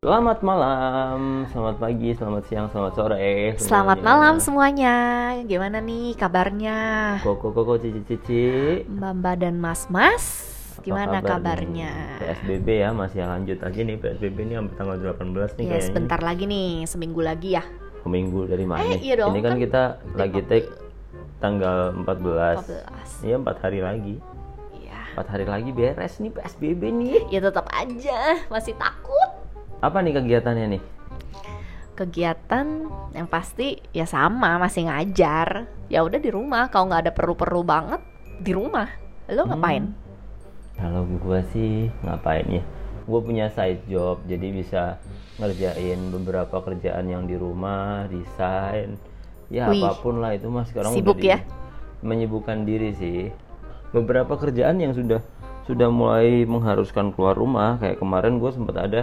Selamat malam, selamat pagi, selamat siang, selamat sore. Selamat semuanya. malam semuanya. Gimana nih kabarnya? Koko koko cici cici. Mbak Mbak dan Mas Mas. Apa Gimana kabar kabarnya? nih? PSBB ya masih lanjut lagi nih PSBB ini sampai tanggal 18 nih Ya kayaknya. sebentar lagi nih, seminggu lagi ya. Minggu dari mana? Eh, iya dong, ini kan, kan kita lagi 15. take tanggal 14. 14. Iya 4 hari lagi. 4 hari lagi beres nih PSBB nih. Ya tetap aja masih takut. Apa nih kegiatannya nih? Kegiatan yang pasti ya sama, masih ngajar. Ya udah di rumah, kalau nggak ada perlu-perlu banget di rumah. Lo Hmm. ngapain? Kalau gua sih ngapain ya? Gue punya side job, jadi bisa ngerjain beberapa kerjaan yang di rumah, desain, ya Wih. apa pun lah itu mas sekarang Sibuk udah di- ya? menyibukkan diri sih. Beberapa kerjaan yang sudah sudah mulai mengharuskan keluar rumah, kayak kemarin gue sempat ada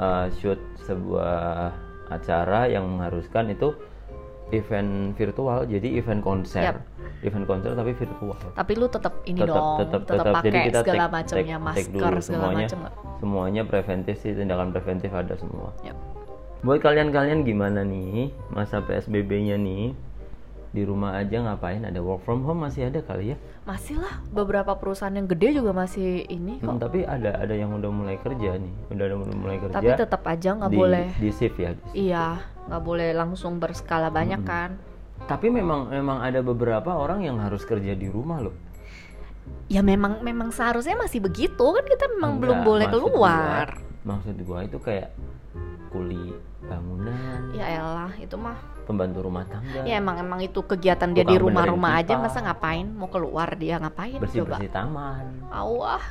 uh, shoot sebuah acara yang mengharuskan itu event virtual, jadi event konser, Yap. event konser tapi virtual Tapi lu tetap ini tetap dong, tetap tetap jadi kita segala macamnya, masker dulu segala semuanya macam. semuanya preventif sih tindakan preventif ada semua Yap. buat kalian-kalian gimana nih masa PSBB-nya nih di rumah aja ngapain ada work from home masih ada kali ya Masih lah, beberapa perusahaan yang gede juga masih ini kok. Hmm, tapi ada ada yang udah mulai kerja nih udah ada udah mulai kerja Tapi tetap aja nggak boleh. di shift ya di shift. Iya, nggak boleh langsung berskala banyak Hmm. kan. tapi memang memang ada beberapa orang yang harus kerja di rumah loh Ya memang memang seharusnya masih begitu kan kita memang belum Enggak, boleh maksud keluar. gua- maksud gua itu kayak kuli bangunan Ya elah, itu mah. pembantu rumah tangga Ya emang emang itu kegiatan dia di rumah-rumah aja masa ngapain? Mau keluar dia ngapain bersih coba? bersih taman Awah,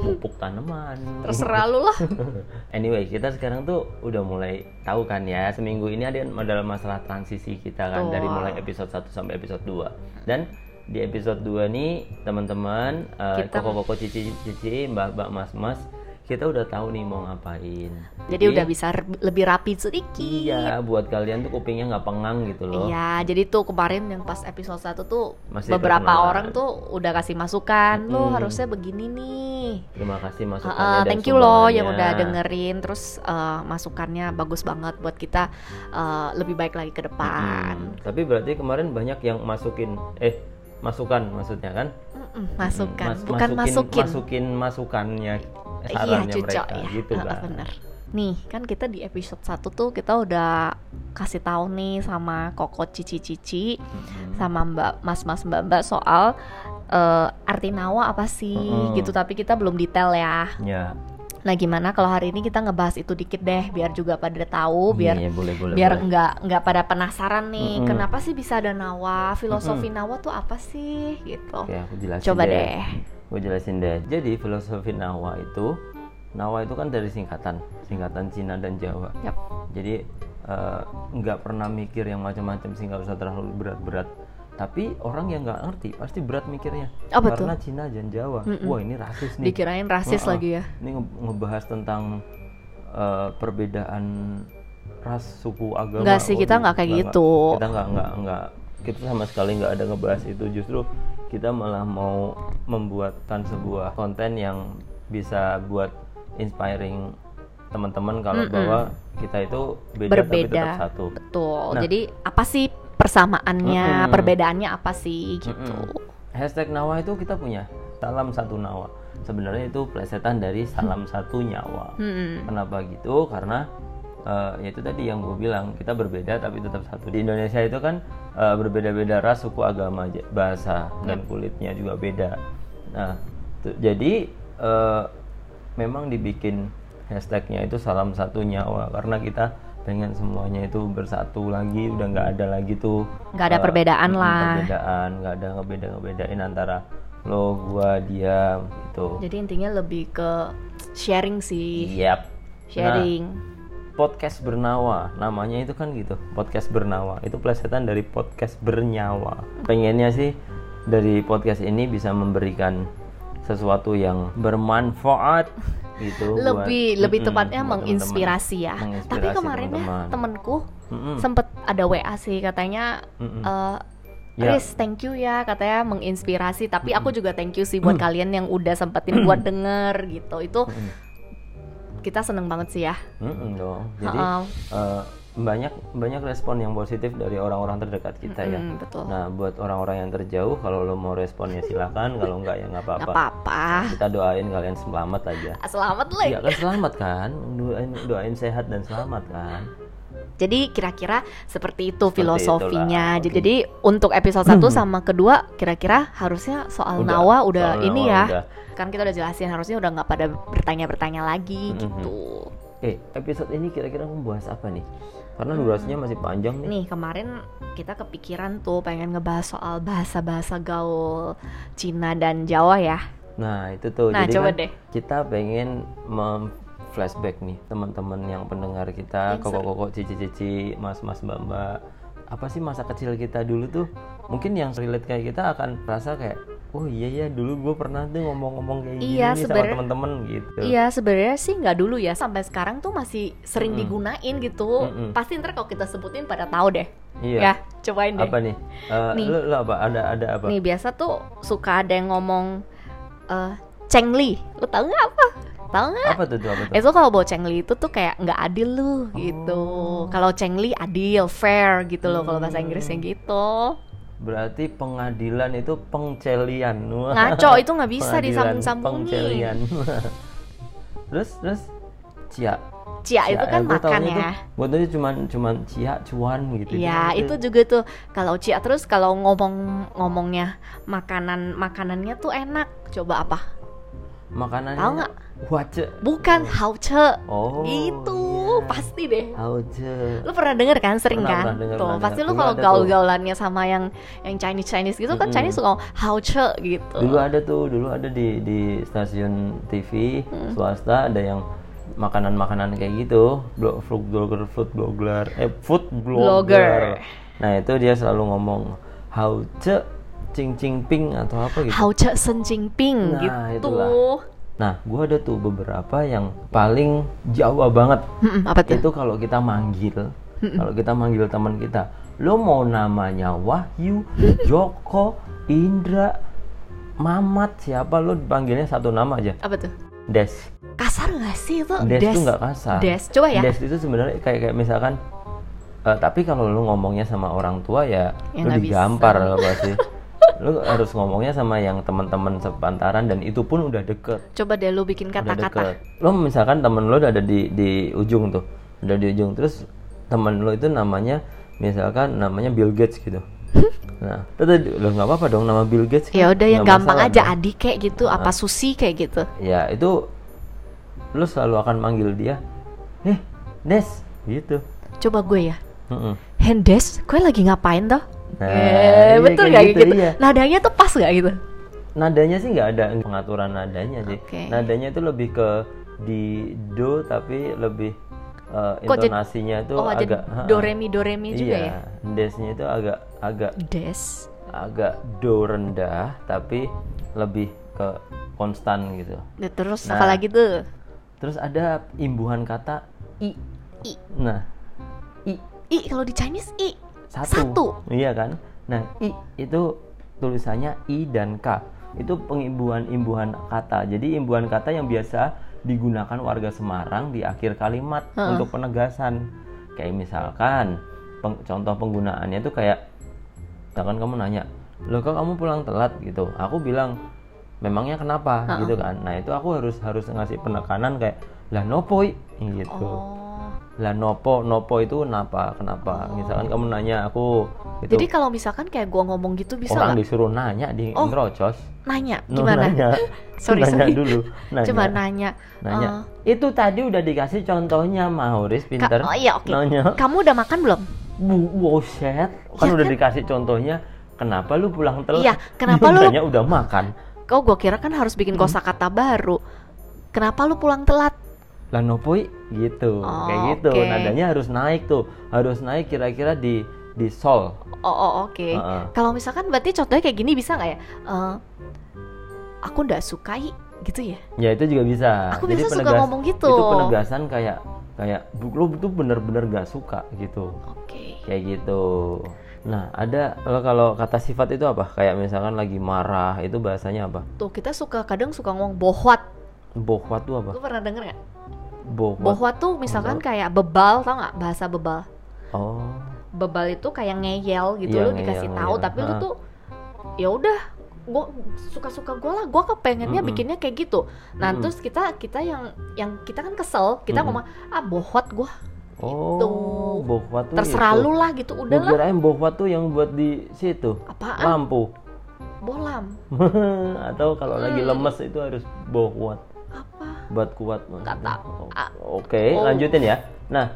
pupuk tanaman terserah lu lah. anyway kita sekarang tuh udah mulai tahu kan ya seminggu ini ada adalah masalah transisi kita kan dari Betul. mulai episode 1 sampai episode 2 dan di episode 2 nih teman-teman Kita- koko-koko cici cici mbak-mbak mas-mas kita udah tahu nih mau ngapain Jadi udah bisa lebih rapi sedikit. iya buat kalian tuh kupingnya nggak pengang gitu loh Iya, jadi tuh kemarin yang pas episode 1 tuh Masih beberapa perkenalan. orang tuh udah kasih masukan, lo harusnya begini nih. terima kasih masukannya dan thank you loh yang udah dengerin terus eh, masukannya bagus banget buat kita eh, lebih baik lagi ke depan. Mm-mm. tapi berarti kemarin banyak yang masukin eh masukan maksudnya kan masukan, Mas- bukan masukin. masukin masukannya Iya, sarannya cucok mereka ya. gitu kan bener. Nih, kan kita di episode 1 tuh kita udah kasih tahu nih sama Koko Cici-cici Mm-mm. sama Mbak Mas-mas Mbak-mbak soal eh, arti nawa apa sih Mm-mm. gitu tapi kita belum detail ya. ya Nah, gimana kalau hari ini kita ngebahas itu dikit deh biar juga pada tahu, biar iya, boleh boleh biar boleh. nggak nggak pada penasaran nih Mm-mm. kenapa sih bisa ada nawa filosofi nawa tuh apa sih gitu Oke, aku coba deh gue jelasin deh jadi filosofi Nawa itu Nawa itu kan dari singkatan singkatan Cina dan Jawa Yap. jadi eh, nggak pernah mikir yang macam-macam sih nggak usah terlalu berat-berat tapi orang yang nggak ngerti pasti berat mikirnya Oh, betul. karena Cina dan Jawa Mm-mm. wah ini rasis nih dikirain rasis lagi ya Ini nge- ngebahas tentang eh, perbedaan ras, suku, agama. Nggak sih, kita Waduh, nggak kayak gitu. Kita nggak nggak nggak kita sama sekali nggak ada ngebahas itu. Justru kita malah mau membuatkan sebuah konten yang bisa buat inspiring teman-teman kalau Mm-mm. bahwa kita itu beda tapi Berbeda. tetap satu. betul Nah. jadi apa sih persamaannya Mm-mm. perbedaannya apa sih gitu Mm-mm. Hashtag Nawa itu kita punya salam satu Nawa. Sebenarnya itu plesetan dari salam satu nyawa. Mm-mm. Kenapa gitu? Karena eh, ya itu tadi yang gue bilang kita berbeda tapi tetap satu. Di Indonesia itu kan eh, berbeda-beda ras, suku, agama, bahasa dan kulitnya juga beda. Nah, tu- jadi eh, memang dibikin hashtagnya itu salam satu nyawa karena kita pengen semuanya itu bersatu lagi udah nggak ada lagi tuh Nggak ada eh, perbedaan lah. perbedaan nggak ada ngebeda ngebedain antara lo gua dia gitu jadi intinya lebih ke sharing sih Yap. sharing podcast bernawa namanya itu kan gitu podcast bernawa itu plesetan dari podcast bernyawa pengennya sih dari podcast ini bisa memberikan sesuatu yang bermanfaat gitu buat- lebih lebih Mm-mm, tepatnya buat menginspirasi ya Menginspirasi tapi kemarin ya teman-teman. temenku Mm-mm. sempet ada WA sih katanya Mm-mm. eh, Ya. Riz, thank you ya katanya menginspirasi. Tapi aku juga thank you sih buat kalian yang udah sempetin buat denger gitu. Itu kita seneng banget sih ya. Mm-mm dong. Jadi eh, banyak banyak respon yang positif dari orang-orang terdekat kita ya. Mm, betul. Nah, buat orang-orang yang terjauh, kalau lo mau responnya silakan. kalau enggak ya nggak Gak apa-apa. apa-apa. Kita doain kalian selamat aja. Selamat lah. Iya kan selamat kan? Doain doain sehat dan selamat kan. Jadi kira-kira seperti itu Seperti filosofinya. itulah, oke. Jadi untuk episode 1 sama kedua kira-kira harusnya soal Udah, Nawa udah soal ini Nawa ya. udah. Kan kita udah jelasin harusnya udah nggak pada bertanya-bertanya lagi Mhm. gitu. Eh, episode ini kira-kira membahas apa nih? Karena durasinya masih panjang nih. Nih kemarin kita kepikiran tuh pengen ngebahas soal bahasa-bahasa gaul Cina dan Jawa ya. Nah, itu tuh. Nah, Jadi coba kan deh. kita pengen mem flashback nih teman-teman yang pendengar kita, koko-koko, cici-cici, mas-mas, mbak-mbak. Apa sih masa kecil kita dulu tuh? Mungkin yang relate kayak kita akan rasa kayak, oh iya ya dulu gue pernah tuh ngomong-ngomong kayak gini Iya, sama teman-teman gitu. Iya sebenarnya sih nggak dulu ya sampai sekarang tuh masih sering digunain gitu. Mm-mm. Pasti ntar kalau kita sebutin pada tahu deh. Iya. Ya cobain deh. Apa nih? Eh, Nih. Lu, lu apa? Ada ada apa? Nih biasa tuh suka ada yang ngomong eh cengli. Lu tahu nggak apa? Tahu nggak? Apa tuh tuh apa tuh? Itu kalau bawa cengli itu tuh kayak nggak adil lu gitu. Oh. Kalau cengli adil, fair gitu loh kalau bahasa Inggrisnya Hmm. gitu. Berarti pengadilan itu pengcelian. Ngaco itu nggak bisa disambung-sambungin. Pengcelian. terus terus cia. Cia itu kan gua makan ya. Gua tuh cuman cuman cia cuan gitu. Ya Gitu. itu juga tuh kalau cia terus kalau ngomong ngomongnya makanan makanannya tuh enak. Coba apa? Makanannya. Tahu nggak? Wace. Bukan hauce. Oh. itu iya. pasti deh. Hauce. Lu pernah denger kan sering Pernah, kan? pernah denger, tuh pernah pasti denger. lu kalau gaul-gaulannya sama yang yang Chinese Chinese gitu kan Mm-mm. Chinese suka hauce gitu. Dulu ada tuh, dulu ada di di stasiun TV Hmm. swasta ada yang makanan-makanan kayak gitu, blog food blogger, food blogger, eh food blogger. Blogger. Nah itu dia selalu ngomong hauce cing cing ping atau apa gitu. Hauce sen ping Nah, gitu. itulah. Nah, gua ada tuh beberapa yang paling Jawa banget. Mm-mm, apa tuh? Itu kalau kita manggil, kalau kita manggil teman kita, lo mau namanya Wahyu, Joko, Indra, Mamat, siapa lo dipanggilnya satu nama aja, Apa tuh? Des. Kasar gak sih itu? Des, itu nggak kasar. Des, coba ya. Des itu sebenarnya kayak kayak misalkan eh, tapi kalau lu ngomongnya sama orang tua ya, Ya, lu digampar lo pasti. lu harus ngomongnya sama yang teman-teman sepantaran dan itu pun udah deket. Coba deh lu bikin kata-kata. Lo misalkan temen lo udah ada di di ujung tuh, udah di ujung terus temen lo itu namanya misalkan namanya Bill Gates gitu. Nah, tadi lo nggak apa-apa dong nama Bill Gates. kan? Ya udah yang gampang aja dong. adik kayak gitu, apa susi kayak gitu. Ya itu lo selalu akan manggil dia, eh Des gitu. Coba gue ya. Mm-mm. Hendes, gue lagi ngapain toh? Nah, eh, iya, betul kayak gak gitu, gitu? iya. Nadanya tuh pas gak gitu? Nadanya sih nggak ada pengaturan nadanya sih. Oke. Nadanya itu lebih ke di do tapi lebih eh, Kok jadi- intonasinya itu oh, agak do re mi do re mi juga iya, ya? desnya itu agak agak Des. agak do rendah tapi lebih ke konstan gitu. Nah, terus Nah. apa lagi tuh? Terus ada imbuhan kata i. I. Nah, i I kalau di Chinese I. satu. Satu. Iya kan? Nah, i itu tulisannya i dan k. Itu pengimbuhan-imbuhan kata. Jadi imbuhan kata yang biasa digunakan warga Semarang di akhir kalimat Heeh. untuk penegasan. Kayak misalkan peng- contoh penggunaannya itu kayak misalkan kamu nanya, "Loh kok kamu pulang telat?" gitu. Aku bilang, "Memangnya kenapa?" Heeh. gitu kan. Nah, itu aku harus harus ngasih penekanan kayak, "Lah nopoi?" gitu Oh. Lah nopo nopo itu kenapa kenapa misalkan kamu nanya aku itu Jadi kalau misalkan kayak gua ngomong gitu bisa orang nggak? disuruh nanya di Oh, ngerocos Nanya No, gimana? nanya Sorry, nanya sorry. dulu nanya Coba nanya. nanya eh, itu tadi udah dikasih contohnya Mauris Ka- pinter oh iya oke. nanya Kamu udah makan belum? bu buset kan Ya udah kan? dikasih contohnya kenapa lu pulang telat Iya, kenapa lu- Bilangnya udah makan Kau gua kira kan harus bikin Hmm. kosakata baru. Kenapa lu pulang telat? Lah nopoi gitu Oh, kayak gitu oke. nadanya harus naik tuh harus naik kira-kira di di sol Oh, oh, oke. Heeh. Kalau misalkan berarti contohnya kayak gini bisa nggak ya? Eh, aku nggak sukai gitu ya? Ya itu juga bisa. Aku biasa suka ngomong gitu. Itu penegasan kayak kayak "Bu, lo tuh bener-bener gak suka gitu. Oke. Kayak gitu. Nah, ada kalau kata sifat itu apa? Kayak misalkan lagi marah, itu bahasanya apa? Tuh kita suka kadang suka ngomong bohwat. Bohwat tuh apa? Lu pernah denger nggak? Bohwat. Bohwat tuh misalkan kayak bebal, tau nggak bahasa bebal? Oh. Bebal itu kayak ngeyel gitu, Iya, lu dikasih ngeyel, tahu, ngeyel. tapi lu Ha. tuh ya udah gue suka-suka gue lah gue kepengennya Mm-mm. bikinnya kayak gitu nah Mm-mm. terus kita kita yang yang kita kan kesel kita Mm-mm. ngomong ah bohwat gue Oh, Gitu. bohwat tuh terserah itu. lu lah gitu Gua udah lah kirain bohwat tuh yang buat di situ. apaan Lampu. bolam Atau kalau lagi Hmm. lemes itu harus bohwat buat kuat. Ah. Oke, Oh. lanjutin ya. Nah,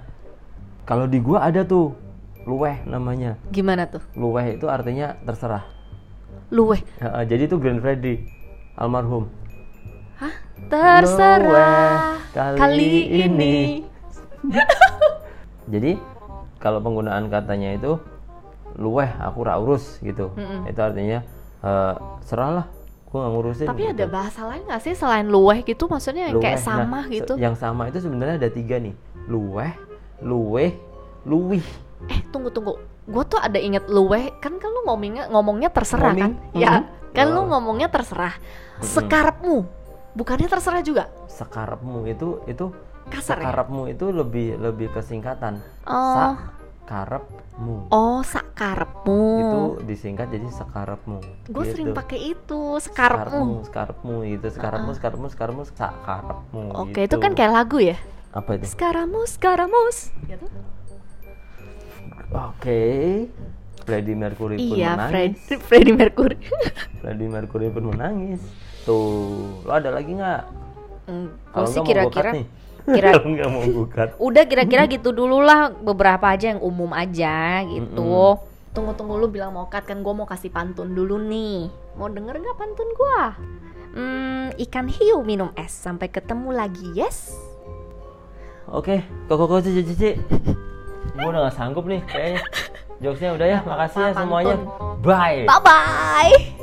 kalau di gua ada tuh luweh namanya. gimana tuh Luweh itu artinya terserah. luweh jadi itu Grand Freddy almarhum. hah terserah Luweh kali kali ini. ini Jadi kalau penggunaan katanya itu luweh aku ra urus gitu. Mm-mm. Itu artinya eh, serahlah, gua nggak ngurusin. tapi gitu. ada bahasa lain nggak sih selain luweh gitu maksudnya yang kayak Luweh. sama Nah, gitu Yang sama itu sebenarnya ada tiga nih. Luweh, luweh, luwih. eh tunggu tunggu gue tuh ada inget luweh kan kan lu ngomongnya ngomongnya terserah kan Ngoming? ya Mhm. kan lu Wow. ngomongnya terserah sekarepmu bukannya terserah juga Sekarepmu itu itu kasar ya sekarepmu itu lebih lebih kesingkatan. oh Sakarepmu. oh sakarepmu Itu disingkat jadi sekarepmu. gue gitu. sering pakai itu sekarepmu gitu. Sekarepmu sekarepmu sekarepmu sakarepmu oke gitu. itu kan kayak lagu ya? Apa itu? Sekaramus sekaramus gitu oke. Freddie Mercury pun iya Fred menangis Freddie Mercury. Freddie Mercury pun menangis. Tuh lo ada lagi nggak? Gue Kalau sih kira-kira. Kira- Kalau nggak mau gugat. Udah kira-kira gitu dulu lah beberapa aja yang umum aja gitu. Tunggu-tunggu lu bilang mau cut kan gue mau kasih pantun dulu nih. Mau denger nggak pantun gue hmm, ikan hiu minum es sampai ketemu lagi yes? Oke koko koko cici cici gue udah nggak sanggup nih kayaknya. Jokesnya udah ya makasih ya semuanya. bye bye. Bye